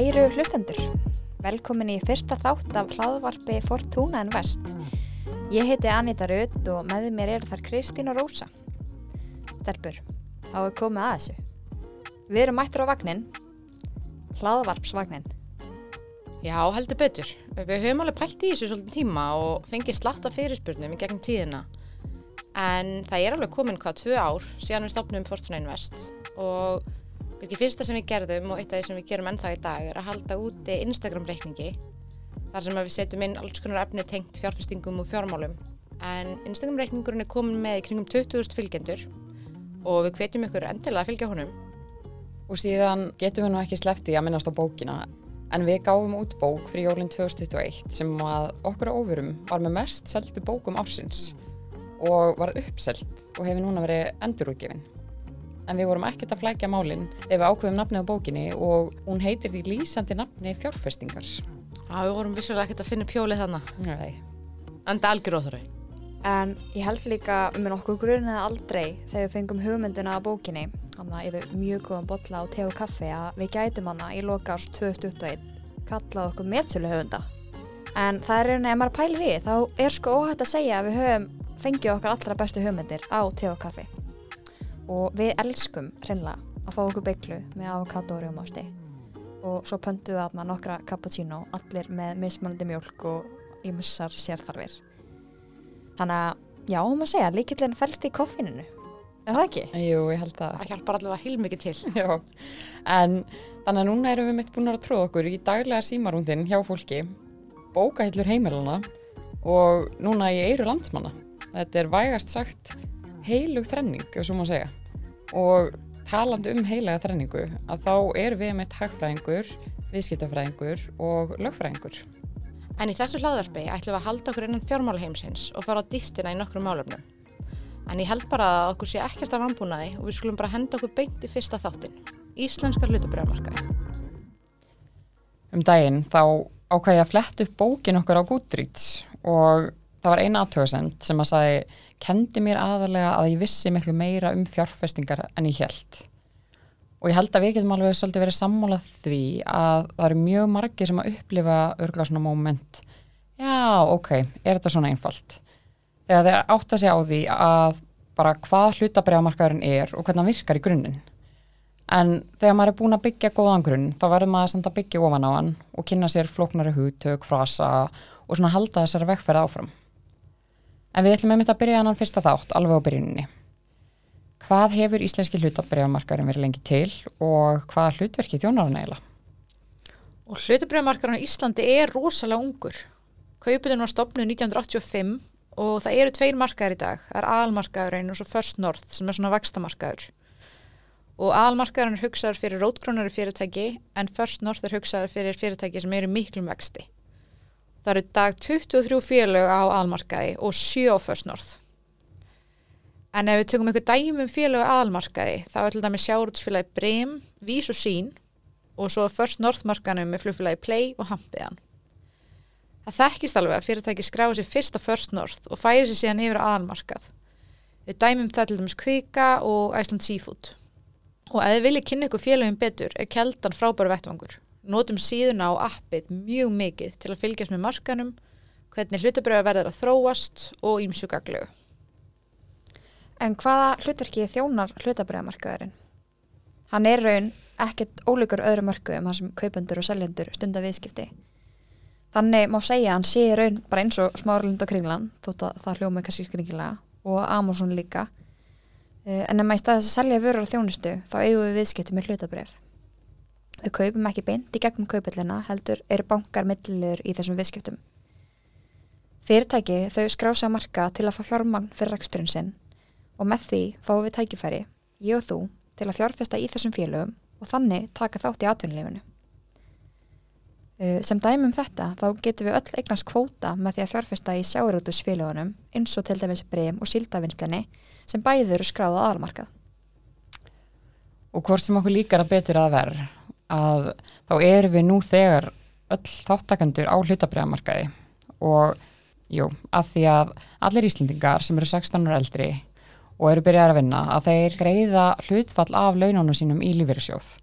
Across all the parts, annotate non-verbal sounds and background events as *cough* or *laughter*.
Kæru hlustendur, velkomin í fyrsta þátt af hlaðvarpi Fortuna en Vest. Ég heiti Anita Rudd og með mér eru þar Kristín og Rósa. Stelpur, þá er komið að þessu. Við erum mættur á vagnin, hlaðvarpsvagnin. Já, heldur betur. Við höfum alveg pælt í þessu svolítið tíma og fengið slatta fyrirspurnum í gegnum tíðina. En það er alveg komin hvað tvö ár síðan við stopnum Fortuna Invest og Ekki fyrsta sem við gerðum og eitt af því sem við gerum ennþá í dag er að halda úti Instagram reikningi þar sem við setjum inn alls konar efni tengt fjárfestingum og fjármálum. En Instagram reikningurinn er komin með í kringum 20.000 fylgjendur og við hvetjum ykkur endilega að fylgja honum. Og síðan getum við nú ekki slefti að minnast á bókina en við gáfum út bók fyrir jólinn 2021 sem að okkur á ofurum var með mest seldu bókum ársins og var uppselt og hefur núna verið endurútgefin en við vorum ekkert að flækja málinn ef við ákveðum nafni á bókinni og hún heitir því lýsandi nafni fjárfestingar. Já, við vorum vissulega ekkert að finna pjólið þannig. Nei. Enda algjör óþurri. En ég held líka með nokkuð grunnaði aldrei þegar við fengum hugmyndina á bókinni, hann að yfir mjög góðan botla á te og kaffi að við gætum hana í loka árs 2021 kallað okkur meðsölu höfunda. En það er rauninni, ef maður pælir í, þá er sko óhætt að segja að við höfum fengið okkar allra bestu hugmyndir á te og kaffi og við elskum hreinlega að fá okkur bygglu með avokado og rjómásti og svo pöntuðu við aðna nokkra cappuccino allir með mismunandi mjölk og ímissar sérþarfir. Þannig að já, maður segja líkillin fælst í koffininu. Er það ekki? Jú, ég held að það hjálpar allavega heilmikið til. *laughs* Já, en þannig að núna erum við mitt búin að tróða okkur í daglega símarúndin hjá fólki bókahillur heimiluna og núna í eiru landsmanna. Þetta er vægast sagt heilug þrenning, ef svo má segja og talandi um heilega þrenningu að þá er við með hagfræðingur, viðskiptafræðingur og lögfræðingur. En í þessu hlaðverfi ætlum við að halda okkur innan fjármálaheimsins og fara á dýftina í nokkru málöfnum. En ég held bara að okkur sé ekkert af vambúnaði og við skulum bara henda okkur beint í fyrsta þáttin. Íslenskar hlutabröðamarkaði. Um daginn þá ákvæði að fletta upp bókin okkur á Goodreads og það var eina aðtöðsend sem að sagði kendi mér aðalega að ég vissi miklu meira um fjárfestingar en ég held. Og ég held að við getum alveg svolítið verið sammálað því að það eru mjög margir sem að upplifa örgla svona móment. Já, ok, er þetta svona einfalt? Þegar þeir átt að segja á því að bara hvað hlutabræðamarkaðurinn er og hvernig hann virkar í grunninn. En þegar maður er búin að byggja góðan grunn, þá verður maður samt að byggja ofan á hann og kynna sér flóknari hugtök, frasa og svona halda þessari vekkferð áfram. En við ætlum einmitt að byrja annan fyrsta þátt, alveg á byrjuninni. Hvað hefur íslenski hlutabriðamarkaðurinn verið lengi til og hvaða hlutverki þjónar hann eiginlega? Og hlutabriðamarkaðurinn í Íslandi er rosalega ungur. Kaupitun var stopnuð 1985 og það eru tveir markaður í dag. Það er aðalmarkaðurinn og svo First North sem er svona vextamarkaður. Og aðalmarkaðurinn er hugsaður fyrir rótgrónari fyrirtæki en First North er hugsaður fyrir fyrirtæki sem eru miklum vexti. Það eru dag 23 félög á almarkaði og 7 á First North. En ef við tökum einhver dæmum félög á almarkaði þá er til dæmi sjáurútsfélagi Breim, Vís og Sín og svo First North markanum með flugfélagi Play og Hampiðan. Það þekkist alveg að fyrirtæki skráði sér fyrst á First North og færi sér síðan yfir á almarkað. Við dæmum það til dæmis Kvika og Iceland Seafood. Og ef þið viljið kynna ykkur félögum betur er keldan frábæru vettvangur notum síðuna á appið mjög mikið til að fylgjast með markanum, hvernig hlutabröða verður að þróast og ímsugaglegu. En hvaða hlutverki þjónar hlutabröðamarkaðurinn? Hann er raun ekkert ólíkur öðru markuðum þar sem kaupendur og seljendur stunda viðskipti. Þannig má segja að hann sé raun bara eins og smáralind og kringlan, þótt að það hljóma eitthvað sírkringilega, og Amazon líka. Eh, en ef maður í staðis að selja vörur á þjónustu, þá eigum við viðskipti með hlutabröð. Við kaupum ekki beint í gegnum kaupallina heldur eru bankar millilegur í þessum viðskiptum. Fyrirtæki þau skrása marka til að fá fjármagn fyrir reksturinn sinn og með því fáum við tækifæri, ég og þú, til að fjárfesta í þessum félögum og þannig taka þátt í atvinnulífunu. Sem dæmum þetta þá getum við öll eignast kvóta með því að fjárfesta í sjáurútusfélagunum eins og til dæmis brem og síldavinslinni sem bæður skráða aðalmarkað. Og hvort sem okkur líkar að betur að verð að þá erum við nú þegar öll þáttakandur á hlutabriðamarkaði og jú, að því að allir Íslendingar sem eru 16 ára eldri og eru byrjar að vinna að þeir greiða hlutfall af launónu sínum í lífeyrisjóð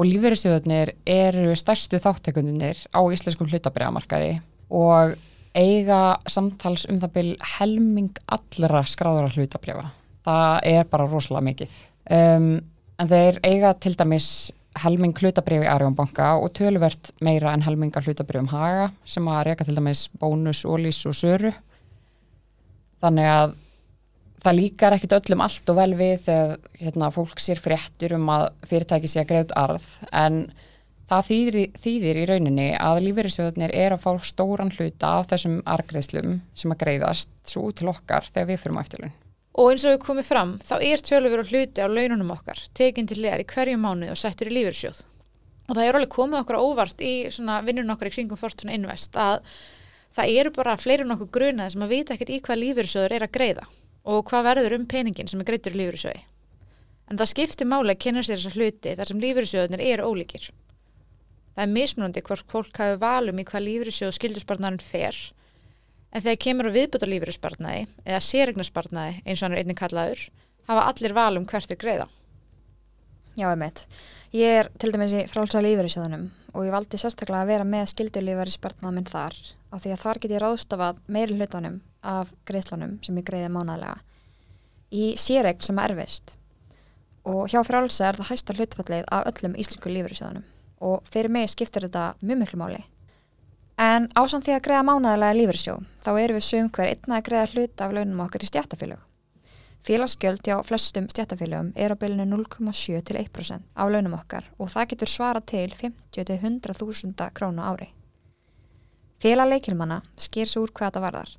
og lífeyrissjóðunir eru stærstu þáttekundinir á íslenskum hlutabriðamarkaði og eiga samtals um það byrj helming allra skráðara hlutabriða. Það er bara rosalega mikið. Um, en þeir eiga til dæmis helming hlutabriði í Arjónbanka og töluvert meira en helminga hlutabriðum Haga sem að reyka til dæmis bónus, ólís og söru. Þannig að það líkar ekkit öllum allt og vel við þegar hérna, fólk sér fréttur um að fyrirtæki sé að greiðt arð en það þýðir, þýðir í rauninni að lífeyrissjóðunir er að fá stóran hluta af þessum argreðslum sem að greiðast svo út til okkar þegar við fyrum á eftirlun. Og eins og við komum fram, þá er tölur hluti á laununum okkar, tekinn til legar í hverju mánu og settur í lífeyrissjóð. Og það er alveg komið okkur óvart í vinnunum okkar í kringum Fortuna Invest að það eru bara fleiri nokkuð grunaði sem að vita ekkert í hvað lífeyrissjóður er að greiða og hvað verður um peningin sem er greittur í lífyrirsjóði. En það skiptir máli að kynna sér þessa hluti þar sem lífyrirsjóðunir eru ólíkir. Það er mismunandi hvort fólk hafi valum í hvað lífyrirsjóð skildusbarnarinn fer en þegar kemur á viðbúta lífyrirsbarnaði eða sérregnarsbarnaði eins og hann er einnig kallaður hafa allir valum hvert er greiða. Já, meit. Ég er til dæmis í frálsa lífyrirsjóðunum og ég valdi sérstaklega að vera með skildulífyrirsbarnaðminn þar af því að þar get ég ráðstafað meiri hlutanum af greiðslanum sem ég greiði mánalega í sérregn sem er erfist og hjá frálsa er það hæsta hlutfallið af öllum íslensku lífyrirsjóðunum og fyrir mig skiptir þetta mjög miklu máli en ásamt því að greiða mánalega lífyrirsjóð þá erum við sögum hver einna að greiða hlut af launum okkar í stjættafélög Félagsgjöld hjá flestum stjættafélögum er á bylunu 0,7 til 1% af launum okkar og það getur svara til 50 til 100.000 krónu ári. Félag leikilmanna skýr svo úr hvað þetta varðar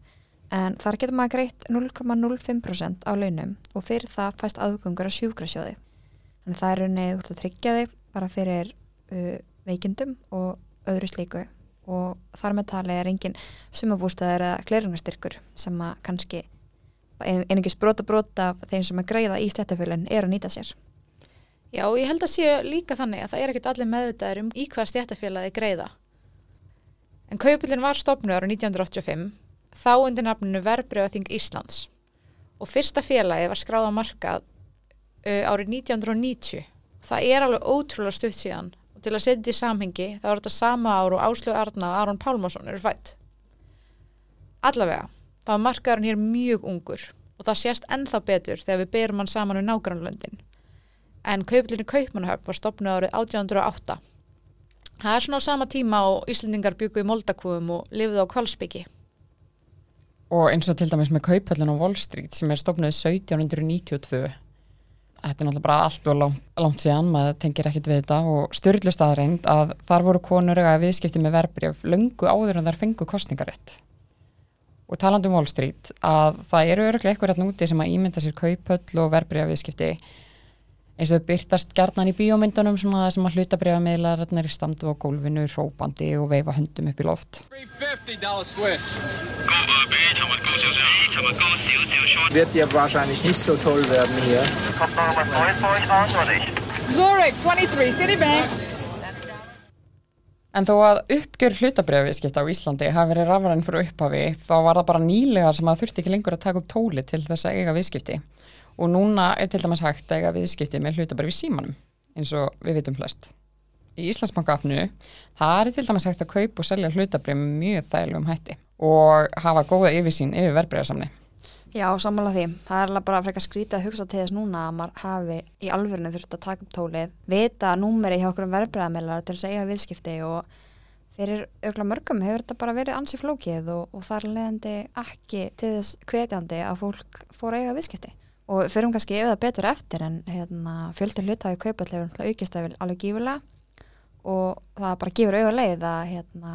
en þar getur maður greitt 0,05% á launum og fyrir það fæst aðgöngur á sjúkrasjóði. Þannig það er raunnið úr að tryggja þig bara fyrir uh, veikindum og öðru slíku og þar með tali er engin sumabústæðar eða klerunastyrkur sem að kannski einungis brota brota af þeim sem að greiða í stjættafölun er að nýta sér. Já, ég held að sé líka þannig að það er ekkit allir meðvitaður um í hvað stjættafélagi greiða. En kaupilin var stopnur ára 1985 þá undir nafninu Verbreyfaþing Íslands og fyrsta félagi var skráð á markað uh, árið 1990 það er alveg ótrúlega stutt síðan til að setja í samhengi þá er þetta sama ár og Áslög Arna og Aron Pálmarsson eru fætt allavega, þá er markaðurinn hér mjög ungur og það sést ennþá betur þegar við berum hann saman við nágrannlöndin en kauplinni Kaupmannhöfn var stopnið árið 1808 það er svona á sama tíma og Íslendingar byggu í Moldakvöfum og lifðu á Kvalsbyggi og eins og til dæmis með kaupöllin á Wall Street sem er stofnuð 1792 þetta er náttúrulega bara allt og langt, langt síðan, maður tengir ekkit við þetta. Og styrlust aðreind að þar voru konur að viðskipti með verbreyf lungu áður en þar fengu kostningaritt og talandu um Wall Street að það eru öruglega eitthvað rétt núti sem að ímynda sér kaupöll og verbreyf viðskipti eins og þau byrtast gerðnan í bíómyndunum svona sem að hlutabriða meðlararnir standu á gólfinu, rópandi og veifa höndum upp í loft. Wird ja wahrscheinlich nicht so toll werden hier. Zurich 23, Citibank. En þó að uppgjör hlutabriðavískipta á Íslandi hafi verið rafræðin fyrir upphafi þá var það bara nýlegar sem að þurfti ekki lengur að taka upp tóli til þess að eiga viðskipti og núna er til dæmis hægt að eiga viðskipti með hlutabarfi símanum eins og við vitum flest. Í Íslandsbankafnu það er til dæmis hægt að kaupa og selja hlutabarfi með mjög þægilegum hætti og hafa góða yfirsýn yfir verbreyðarsamni. Já, samanlega því. Það er alveg bara frekar skrítið að hugsa til þess núna að maður hafi í alvörinu þurft að taka upp tólið, vita númeri hjá okkur um verbreyðarmeilar til þess að eiga viðskipti og fyrir örgulega mörgum hefur þetta bara verið ansi flókið og, og það er leðandi ekki til þess kvetjandi að fólk fór að eiga viðskipti og fyrir um kannski ef það betur eftir en hérna, fjöldi hlutaði kaupall hefur aukist eða alveg gífurlega. Og það bara gefur auðvitað leið að hérna,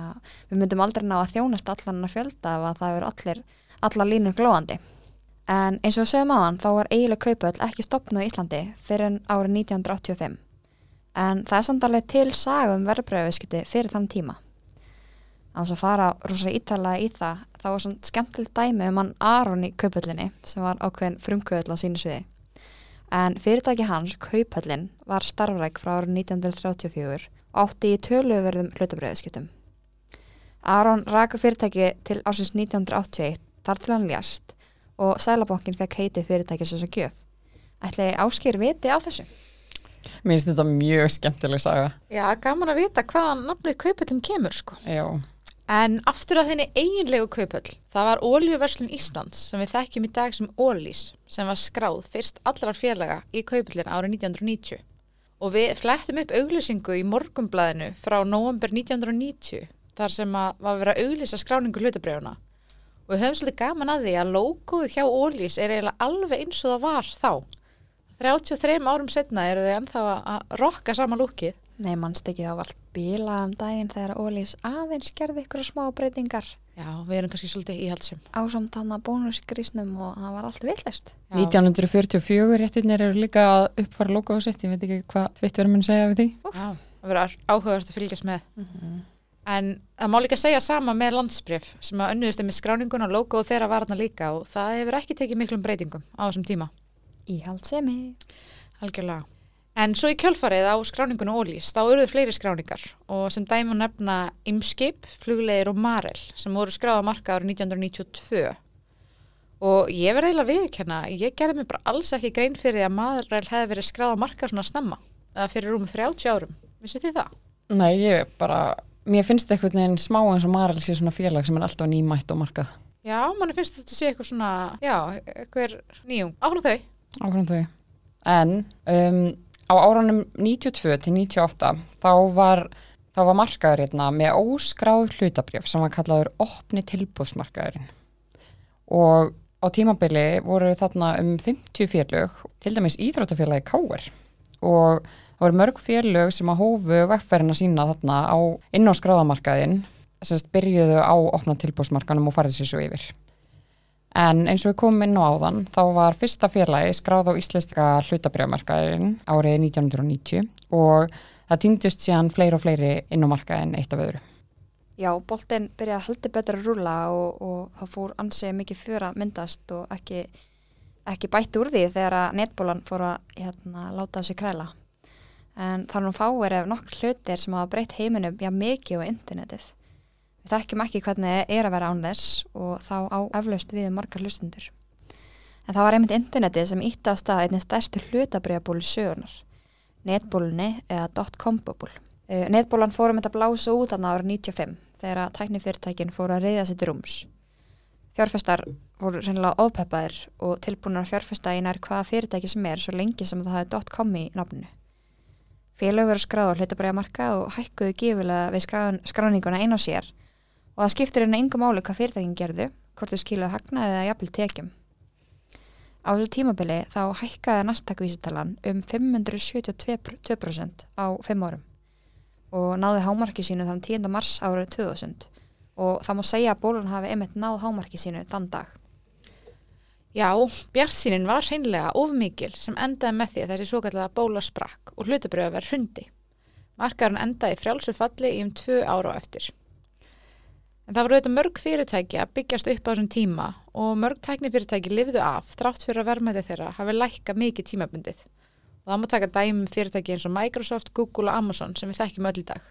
við myndum aldrei ná að þjónast allan að fjölda að það eru allir allar línur glóðandi en eins og sögum hann þá var eiginlega kaupall ekki stopnað í Íslandi fyrir árið 1985 en það er samt alveg til sagum verðbröðuskiti fyrir þann tíma. Á þess að fara rosalega ítalega í það þá var svona skemmtilegt dæmi um hann Aron í kaupöllinni sem var ákveðin frumkauðl á sínu sviði en fyrirtæki hans, kaupöllin var starfræk frá árið 1934 og átti í töluverðum hlutabriðskiptum Aron raka fyrirtæki til ásins 1981 þar til hann ljast og Sælabankin fekk heiti fyrirtæki sem svo gjöf ætli ásker viti á þessu? Mér finnst þetta mjög skemmtileg saga. Já, gaman að vita hvaðan nafnið kaupöllin kemur sko. Já, En aftur að þinni eiginlegu kaupöll, það var Óljuverslun Íslands sem við þekkjum í dag sem Ólís sem var skráð fyrst allrar félaga í kaupöllin árið 1990. Og við flettum upp auglýsingu í morgumblæðinu frá november 1990 þar sem að var verið að auglýsa skráningu hlutabrjóna. Og við höfum svolítið gaman að því að logoið hjá Ólís er eiginlega alveg eins og það var þá. 33 árum setna eru þau ennþá að rokka sama lúkið. Nei, mannst ekki var allt bílað um daginn þegar Ólís aðeins gerði ykkur smá breytingar Já, við erum kannski svolítið íhaldsum. ásamt hann að bónus í grísnum og það var allt villest. Já. 1944 réttirnir eru líka að uppfara logoðu sitt, ég veit ekki hvað Twitter mun segja við því. Já, það verður áhugavert að fylgjast með. En það má líka segja sama með landsbrif sem að önnuðist með skráningun og logo þeirra var þarna líka og það hefur ekki tekið miklum breytingum á þessum tíma. Íhaldsemi. Algjörlega. En svo í kjölfarið á skráningun og ólís, þá eruðu fleiri skráningar og sem dæmi að nefna Imskip, Fluglegir og Marel sem voru skráða marka árið 1992. Og ég verði eiginlega viðkjanna, ég gerði mér bara alls ekki grein fyrir því að Marel hefði verið skráða marka svona snemma, eða fyrir rúm 30 árum. Vissu þið það? Nei, ég bara, mér finnst eitthvað neginn smá eins og Marel sé svona félag sem er alltaf nýmætt og markað. Já, manni finnst þetta sé eitthvað svona, já, eitthvað á árunum 92 til 98 þá var, þá var markaður hérna með óskráð hlutabrjöf sem var kallaður opni tilbúðsmarkaðurinn. Og á tímabili voru þarna um 50 félög, til dæmis íþróttafélagi Káir. Og það voru mörg félög sem að hófu vegferðina sína þarna á inn á skráðamarkaðinn, semst byrjuðu á opna tilbúðsmarkanum og farið sér svo yfir. En eins og við komum inn á áðan, þá var fyrsta félagi skráð á íslenska hlutabrjámarkaðurinn árið 1990 og það týndist síðan fleiri og fleiri inn á markaðin eitt af öðru. Já, boltinn byrjaði heldur betur að rúla og, og það fór ansið mikið að myndast og ekki, ekki bætti úr því þegar að netbólan fór að hérna, láta þessu kræla. En það er nú fáir ef nokkur hlutir sem hafa breytt heiminum já mikið á internetið. Við þekkjum ekki hvernig er að vera án þess og þá á eflaust við margar hlustundur. En það var einmitt internetið sem ítti á stað einnig stærstu hlutabriðabólu sögurnar, netbólunni eða .com-bóbul. Uh, netbólan fórum þetta blása út þarna ára 95 þegar tæknifyrirtækin fóru að reyða sér til rúms. Fjárfestar voru reynilega ofpeppaðir og tilbúinir að fjárfesta nær hvaða fyrirtæki sem er svo lengi sem það hafi .com í nafninu. Félög veru skráð á hlutabræðamarka og hækkuðu gifilega við skráninguna einn á sér og það skiptir henni engum máli hvað fyrirtækin gerðu, hvort þau skiluðu hagnaði eða jafnvel tekjum. Á þessu tímabili þá hækkaði næstakvísitalan um 572% á 5 árum og náði hámarki sínu þann 10. mars árið 2000 og það má segja að bólun hafi einmitt náð hámarki sínu þann dag. Já, bjartsýnin var hreinlega ofmikil sem endaði með því að þessi svo kallega bóla sprakk og hlutabröða verið hrundi. Markarinn endaði frjálsu falli í um tvö ára á eftir. En það voru auðvitað mörg fyrirtæki að byggjast upp á þessum tíma og mörg tæknifyrirtæki lifðu af þrátt fyrir að verðmæti þeirra hafi lækka mikið tímabundið. Og það má taka dæmi um fyrirtæki eins og Microsoft, Google og Amazon sem við þekkjum öll í dag.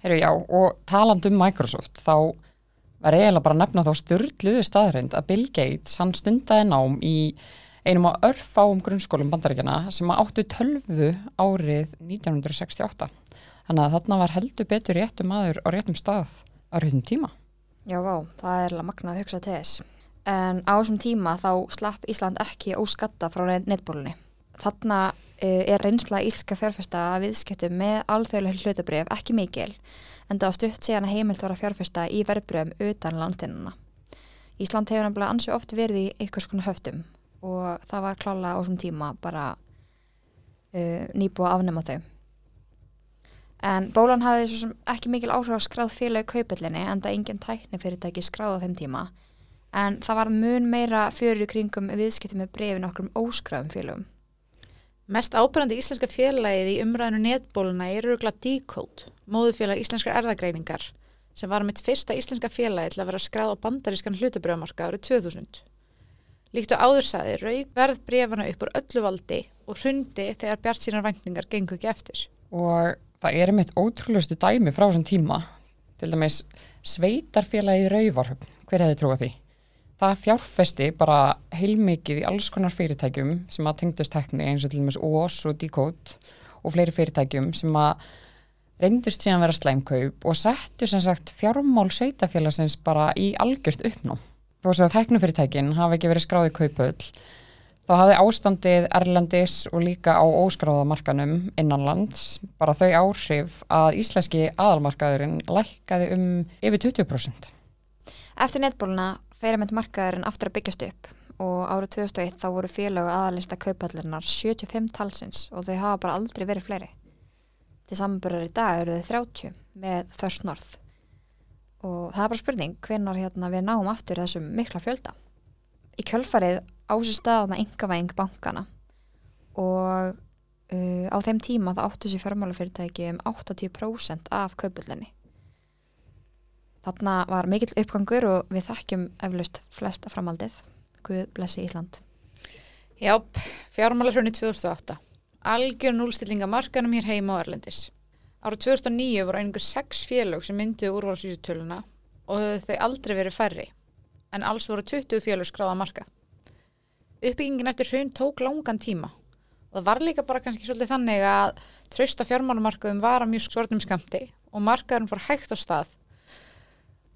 Herru, já, og taland um Microsoft, þá var eiginlega bara að nefna þá styrluðu staðreind að Bill Gates, hann stundaði nám í einum á örfáum grunnskólum bandaríkjana sem áttu tölvu árið 1968. Þannig að þarna var heldur betur réttum aður á réttum stað á réttum tíma. Já, vá, það er alveg magnað að hugsa til þess. En á þessum tíma þá slapp Ísland ekki óskatta frá netbólunni. Þarna uh, er reynsla íslenska fjárfesta að viðskiptum með alþjóðlega hlutabrif ekki mikil en það stutt síðan að heimilt var að fjárfesta í verbröðum utan landstinnuna. Ísland hefur nefnilega ansi oft verið í einhvers konar höftum og það var klála á þessum tíma bara uh, nýbúið að afnema þau. En bólan hafði svo sem ekki mikil áhrif á skráð félagi kaupillinni en það engin tækni fyrirtæki skráð á þeim tíma. En það var mun meira fyrir í kringum viðskiptum með brefin okkur um óskráðum félagum. Mest ábyrrandi íslenska félagið í umræðinu netbóluna er örugla Decode, móðufélag íslenskar erðagreiningar, sem var mitt fyrsta íslenska félagi til að vera skráð á bandarískan hlutabröðamarka árið 2000. Líkt og áðursaði raug verð brefana upp úr öllu valdi og hrundi þegar bjart sínar væntingar gengur ekki eftir. Og það er mitt ótrúlustu dæmi frá þessum tíma, til dæmis sveitarfélagi Rauvarhöfn, hver hefði trúið því? Það fjárfesti bara heilmikið í alls konar fyrirtækjum sem að tengdust tekni eins og til dæmis OS og Decode og fleiri fyrirtækjum sem að reyndust síðan vera slæmkaup og settu sem sagt fjármál sveitafélagsins bara í algjört uppnám. Þó að teknufyrirtækin hafi ekki verið skráðið kaupöll, þá hafði ástandið Erlendis og líka á óskráðamarkanum innanlands bara þau áhrif að íslenski aðalmarkaðurinn lækkaði um yfir 20%. Eftir netbóluna feirament markaðurinn aftur að byggjast upp og árið 2001 þá voru félög aðalista kaupallinnar 75 talsins og þau hafa bara aldrei verið fleiri. Til samanbörjar í dag eru þau 30 með First North og það er bara spurning hvenar hérna við náum aftur þessum mikla fjölda. Í kjölfarið ásist staðana yngavæðing bankana og uh, á þeim tíma það áttu sér fjármálafyrirtæki um 80% af kaupallinni. Þarna var mikill uppgangur og við þekkjum eflaust flesta framaldið. Guð blessi Ísland. Jáp, fjármálarhrunni 2008. Algjör núlstillinga markanum hér heima á Erlendis. Árið 2009 voru einhver sex félög sem mynduði úrvalsvísutöluna og þau aldrei verið færri, en alls voru 20 félög skráða marka. Uppbyggingin eftir hrun tók langan tíma og það var líka bara kannski svolítið þannig að trausta fjármálumarkaðum var að mjög skortum skamti og markaðurinn fór hægt á stað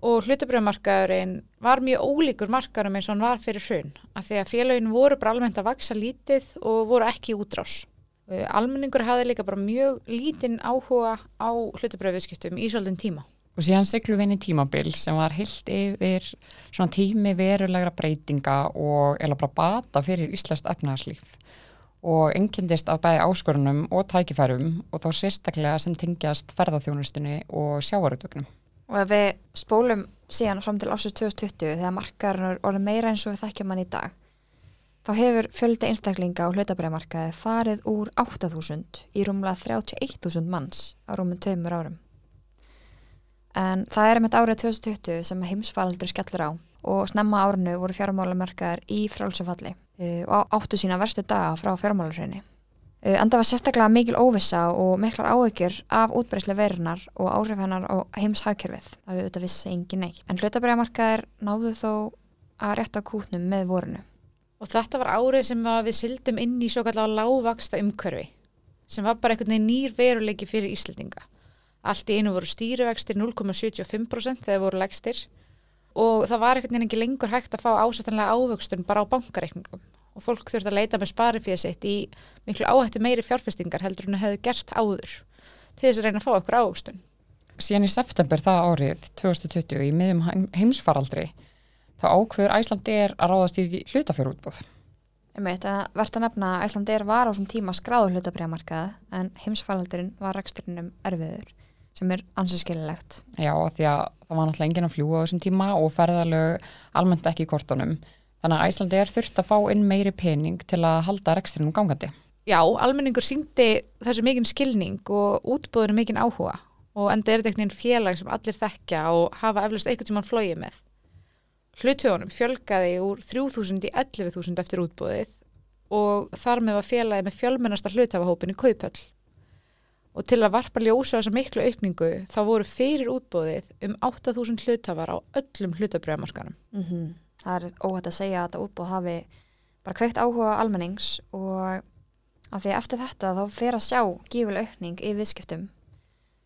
og hlutabröðmarkaðurinn var mjög ólíkur markaðurum eins og hann var fyrir hrun af því að félagin voru bara almennt að vaksa lítið og voru ekki útrás. Almenningur hafði líka bara mjög lítinn áhuga á hlutabröðviðskiptum í svolítinn tíma. Og síðan siglu við inn í tímabil sem var heilt yfir svona tími verulegra breytinga og eða bara bata fyrir íslenskt efnahagslíf og engendist af bæði áskorunum og tækifærum og þá sérstaklega sem tengjast ferðarþjónustunni og sjávarútöknum. Og ef við spólum síðan fram til ásins 2020 þegar markaðurinn orðið meira eins og við þekkjum hann í dag, þá hefur fjöldi einstaklinga á hlutabræðmarkaði farið úr 8.000 í rúmlega 31.000 manns á rúmum tveimur árum. En það er með árið 2020 sem heimsfaldur skellur á og snemma árinu voru fjármálamarkaðar í frálsufalli uh, og áttu sína verstu daga frá fjármálarhraunni. Uh, en það var sérstaklega mikil óvissa og miklar áhyggjur af útbreyslu verunar og áhrif hennar á heimshagkerfið. Það við auðvitað vissi engin neitt. En hlutabræðamarkaðir náðu þó að rétta kútnum með vorunu. Og þetta var árið sem að við sildum inn í svo kallega lágvaksta umkörfi sem var bara einhvern veginn nýr veruleiki fyrir Íslandinga. Allt í einu voru stýrivextir 0,75% þegar voru legstir og það var einhvern veginn ekki lengur hægt að fá ásættanlega ávöxtun bara á bankareikningum og fólk þurfti að leita með sparifíða sitt í miklu áhættu meiri fjárfestingar heldur en hefðu gert áður til þess að reyna að fá okkur ávöxtun. Síðan í september það árið 2020 í miðjum heim- heimsfaraldri þá ákveður Æslandi er að ráðast í hlutafjörútbúð. Um eitt að verðt að nefna að Æslandir var á þessum tíma skráður hlutabræðamarkað en heimsfaraldurinn var reksturinnum erfiður sem er ansið skililegt. Já, því að það var náttúrulega enginn að fljúa á þessum tíma og ferðalög almennt ekki í kortunum. Þannig að Æslandi er þurft að fá inn meiri pening til að halda reksturinnum gangandi. Já, almenningur síndi þessu mikinn skilning og útbúðinu mikinn áhuga og enda er þetta einhvern veginn félag sem allir þekkja og hafa eflust einhvern sem hann flóið með. Hluthjónum fjölgaði úr 3.000 í 11.000 eftir útbúðið og þar með var félagið með fjölmennasta hluthafahópin í Kaupöll. Og til að varpa ljósa þessa miklu aukningu þá voru fyrir útbúðið um 8.000 hluthafar á öllum hlutabrjöðamarkanum. Mm Það er óhætt að segja að þetta útbúð hafi bara kveikt áhuga almennings og að því eftir þetta þá fer að sjá gífuleg aukning í viðskiptum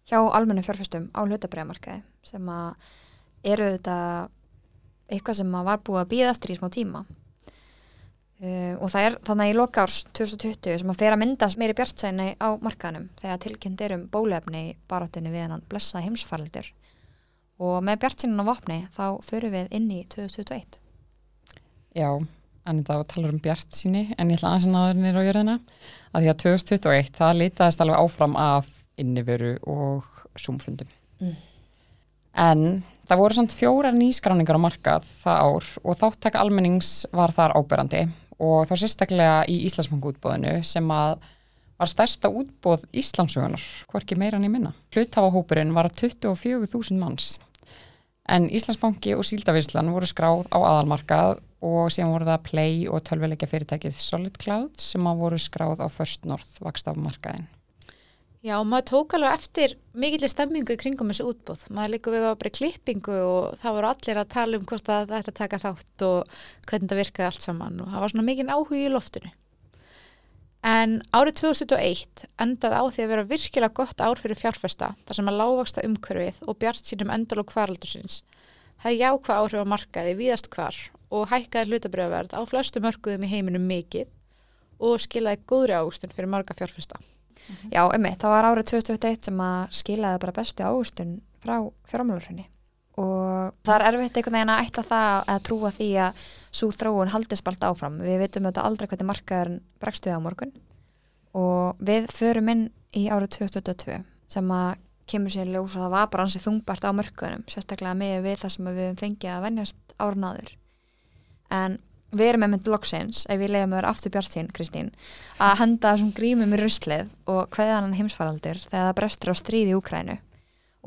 hjá almennu fjárfestum á hlutabræðamarkaði sem að eru þetta eitthvað sem að var búið að býða eftir í smá tíma uh, og það er þannig í lokárs 2020 sem að fer að myndast meiri bjartsæni á markaðanum þegar tilkynnt er um bólefni í barátunni við hann blessa heimsfaraldur og með bjartsænin á vopni þá förum við inn í 2021 Já, en það talar um bjart síni en ég ætla aðeins að náður nýra á jörðina að því að 2021 það litaðist alveg áfram af inniveru og súmfundum. Mm. En það voru samt fjórar nýskráningar á markað það ár og þáttaka almennings var þar áberandi og þá sérstaklega í Íslandsbanku útbóðinu sem að var stærsta útbóð Íslandsugunar, hvorki meira niður minna. Hluthafahópurinn var 24.000 manns en Íslandsbanki og Síldavíslan voru skráð á aðalmarkað og síðan voru það Play og tölvileikja fyrirtækið Solid Cloud sem að voru skráð á First North vakstafmarkaðin. Já, maður tók alveg eftir mikillir stemmingu í kringum þessu útbúð. Maður líka við var bara klippingu og það voru allir að tala um hvort það ætti að taka þátt og hvernig það virkaði allt saman og það var svona mikinn áhug í loftinu. En árið 2001 endaði á því að vera virkilega gott ár fyrir fjárfesta þar sem að lágvaksta umhverfið og bjart sínum endalók faraldursins hefði jákvað áhrif á markaði víðast hvar og hækkaði hlutabrjöðverð á flestu mörguðum í heiminum mikið og skilaði góðri águstun fyrir marga fjárfesta. Já, einmitt, það var árið 2021 sem að skilaði bara bestu águstun frá fjármálurhunni og það er erfitt einhvern veginn að ætla það að trúa því að svo þróun haldist bara áfram. Við veitum auðvitað aldrei hvernig markaðurinn bregst við á morgun og við förum inn í árið 2022 sem að kemur sér ljós og það var bara ansið þungbart á mörkunum, sérstaklega með við það sem við höfum fengið að vennjast árnaður. En við erum með mynd loksins, ef við leiðum að vera aftur bjart sín, Kristín, að henda þessum grímum í ruslið og hvaðan heimsfaraldur þegar það brestur á stríði í Úkrænu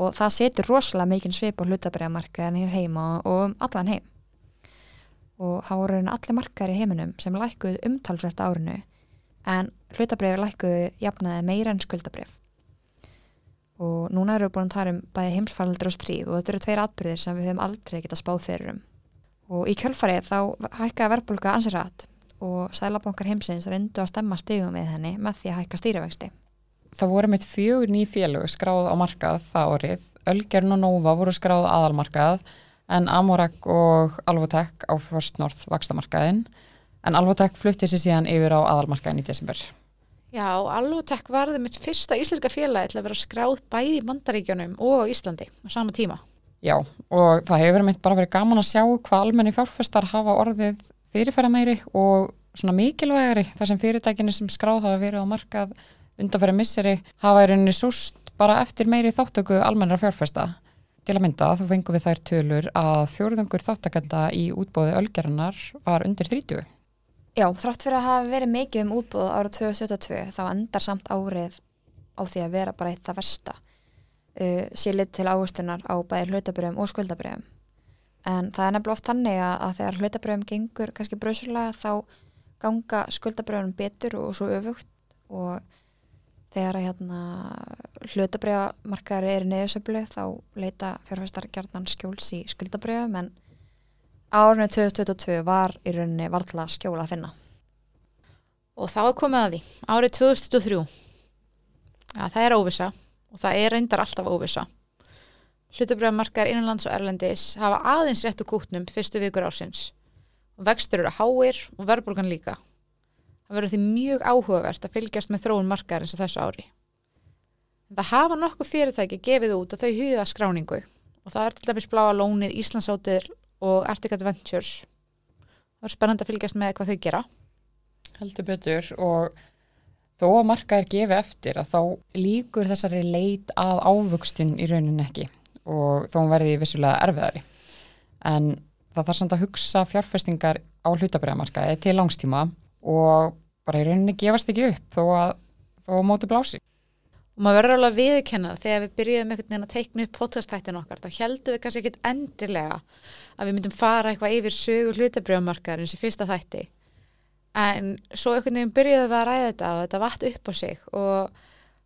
og það setur rosalega mikinn svip á hlutabræðamarkaðan hér heima og um allan heim. Og þá voru allir markaðar í heiminum sem lækkuðu umtalsvært árinu en hlutabræði lækkuðu jafnaði meira en skuldabrif og núna erum við búin að tala um bæði heimsfaraldur og stríð og þetta eru tveir atbyrðir sem við höfum aldrei getað spáð fyrir um og í kjölfarið þá hækkaði verðbólka ansið rætt og sælabankar heimsins reyndu að stemma stigum við henni með því að hækka stýrivexti Það voru mitt fjögur ný félög skráð á markað það árið. Ölgern og Nova voru skráð aðalmarkað en Amorak og Alvotek á First North vakstamarkaðin en Alvotek flutti sér síðan yfir á aðalmarkaðin í desember. Já, Alvotek varði mitt fyrsta íslenska félagi til að vera skráð bæði í Bandaríkjunum og Íslandi á sama tíma. Já, og það hefur mitt bara verið gaman að sjá hvað almenni fjárfestar hafa orðið fyrirfæra meiri og svona mikilvægari þar sem fyrirtækinni sem skráð hafa verið á markað undanfæri misseri hafa í rauninni súst bara eftir meiri þáttöku almennra fjárfesta. Til að mynda þá fengum við þær tölur að fjóruðungur þáttakenda í útbóði ölgerannar var undir 30. Já, þrátt fyrir að hafa verið mikið um útbóð árið 2022 þá endar samt árið á því að vera bara eitt það versta uh, sílit til águstunar á bæði hlutabröðum og skuldabröðum. En það er nefnilega oft þannig að, að þegar hlutabröðum gengur kannski bröðslega þá ganga skuldabröðum betur og svo öfugt og þegar að hérna, hlutabrjámarkaður er neðusöflu þá leita fjárfæstar gerðan skjóls í skuldabrjöfum en árinu 2022 var í rauninni varðla skjóla að finna. Og þá er komið að því, árið 2023, ja, það er óvisa og það er reyndar alltaf óvisa. Hlutabrjámarkaður innanlands og erlendis hafa aðeins réttu kútnum fyrstu vikur ásins og vextur eru háir og verðbólgan líka. Það verður því mjög áhugavert að fylgjast með þróun markaðarins á þessu ári. En það hafa nokkuð fyrirtæki gefið út að þau huga skráningu og það er til dæmis bláa lónið Íslandsáttir og Arctic Adventures. Það er spennand að fylgjast með hvað þau gera. Heldur betur og þó að markaðir gefi eftir að þá líkur þessari leit að ávöxtun í raunin ekki og þó hún verði vissulega erfiðari. En það þarf samt að hugsa fjárfestingar á hlutabriðamarkaði til langstíma og bara í rauninni gefast ekki upp þó að, þó móti blási. Og maður verður alveg að viðkennað þegar við byrjuðum einhvern veginn að teikna upp podcastættin okkar, þá heldum við kannski ekkit endilega að við myndum fara eitthvað yfir sögu hlutabrjóðmarkar eins og fyrsta þætti. En svo einhvern veginn byrjuðum við að ræða þetta og þetta vatt upp á sig og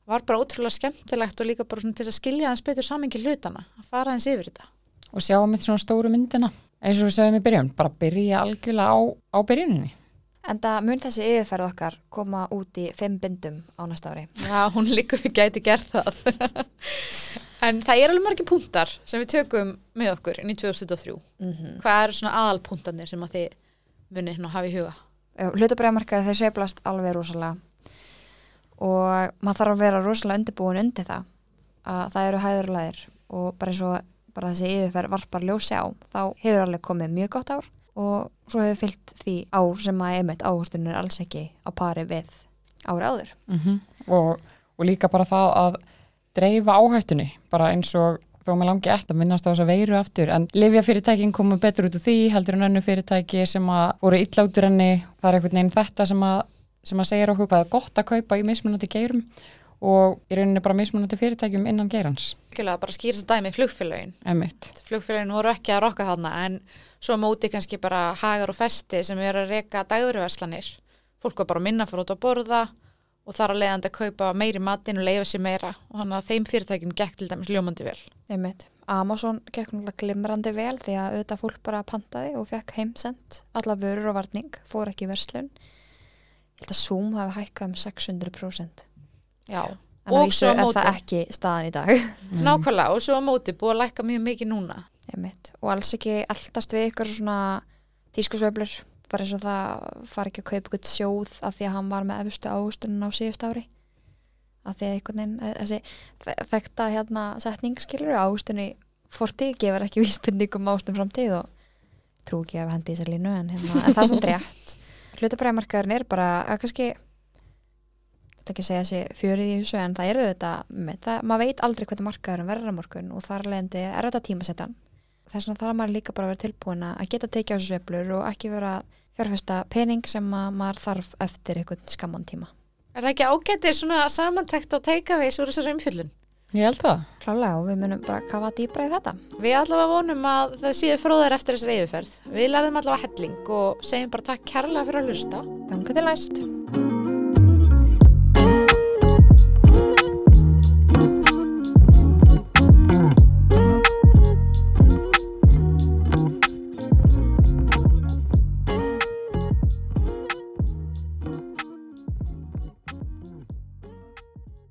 var bara ótrúlega skemmtilegt og líka bara svona til að skilja hans betur samingi hlutana, að fara hans yfir þetta. Og sjá um eitt svona stóru myndina, eins og við segjum í byrjun, bara byrja algjörlega á, á byrjuninni. En það mun þessi yfirferð okkar koma út í fimm bindum á næsta ári. Já, hún líka við gæti gerð það. *laughs* en það er alveg margir púntar sem við tökum með okkur inn í 2003. Mm -hmm. Hvað eru svona aðalpúntarnir sem að þið munir hafa í huga? Hlutabræðamarkar þeir seiflast alveg rosalega og maður þarf að vera rosalega undirbúin undir það að það eru hæður og læðir og bara eins og bara þessi yfirferð varpar ljósi á þá hefur alveg komið mjög gott ár og svo hefur fyllt því ár sem að einmitt áhustunum er alls ekki á pari við ári áður. Mm -hmm. og, og líka bara það að dreifa áhættunni, bara eins og þó maður langi eftir að minnast á þess að veiru aftur en livjafyrirtækin komu betur út úr því heldur en önnu fyrirtæki sem að voru illátur enni, það er einhvern veginn þetta sem að, sem að segja okkur hvað er gott að kaupa í mismunandi geirum og í rauninni bara mismunandi fyrirtækjum innan geirans. Kjöla, bara skýrst að dæmi flugfélagin. Emitt. Flugfélagin voru ekki að rokka þarna en svo móti kannski bara hagar og festi sem er að reyka dagurverslanir fólk var bara minna fyrir út að borða og þar að leiðandi að kaupa meiri matin og leiða sér meira og þannig að þeim fyrirtækjum gekk til dæmis ljómandi vel Einmitt. Amazon gekk náttúrulega glimrandi vel því að auðvitað fólk bara pantaði og fekk heimsend alla vörur og varning, fór ekki verslun held að Zoom hafi hækkað um 600% Já, á Og vísu er móti. það ekki staðan í dag *laughs* nákvæmlega og svo á móti búið að lækka mjög mikið núna. Einmitt. og alls ekki eldast við ykkur svona tískusveiflur bara eins og það fara ekki að kaupa ykkur sjóð af því að hann var með efstu águstunum á síðust ári. Af því að einhvern veginn eh, þessi þe- þekkta hérna setning skilur águstunni forti gefur ekki *laughs* vísbendingum ástum framtíð og trú ekki að hendi í þessar línu en, hérna, en það er samt *laughs* rétt. Hlutabræðmarkaðurinn er bara að kannski þetta ekki segja þessi fjörið í þessu en það eru þetta maður veit aldrei hvernig markaðurinn verður á morgun og þar leðandi er þetta tímasettan þess vegna þarf maður líka bara að vera tilbúin að geta tekið á þessu sveiflur og ekki vera að fjárfesta pening sem að maður þarf eftir einhvern skamman tíma. Er það ekki ágætið svona samantækt á takeaways úr þessari umfyllun? Ég held það. Klálega og við munum bara kafa dýbra í þetta. Við allavega vonum að það séu fróðar eftir þessari yfirferð. Við lærðum allavega helling og segjum bara takk kærlega fyrir að hlusta. Þannig til næst.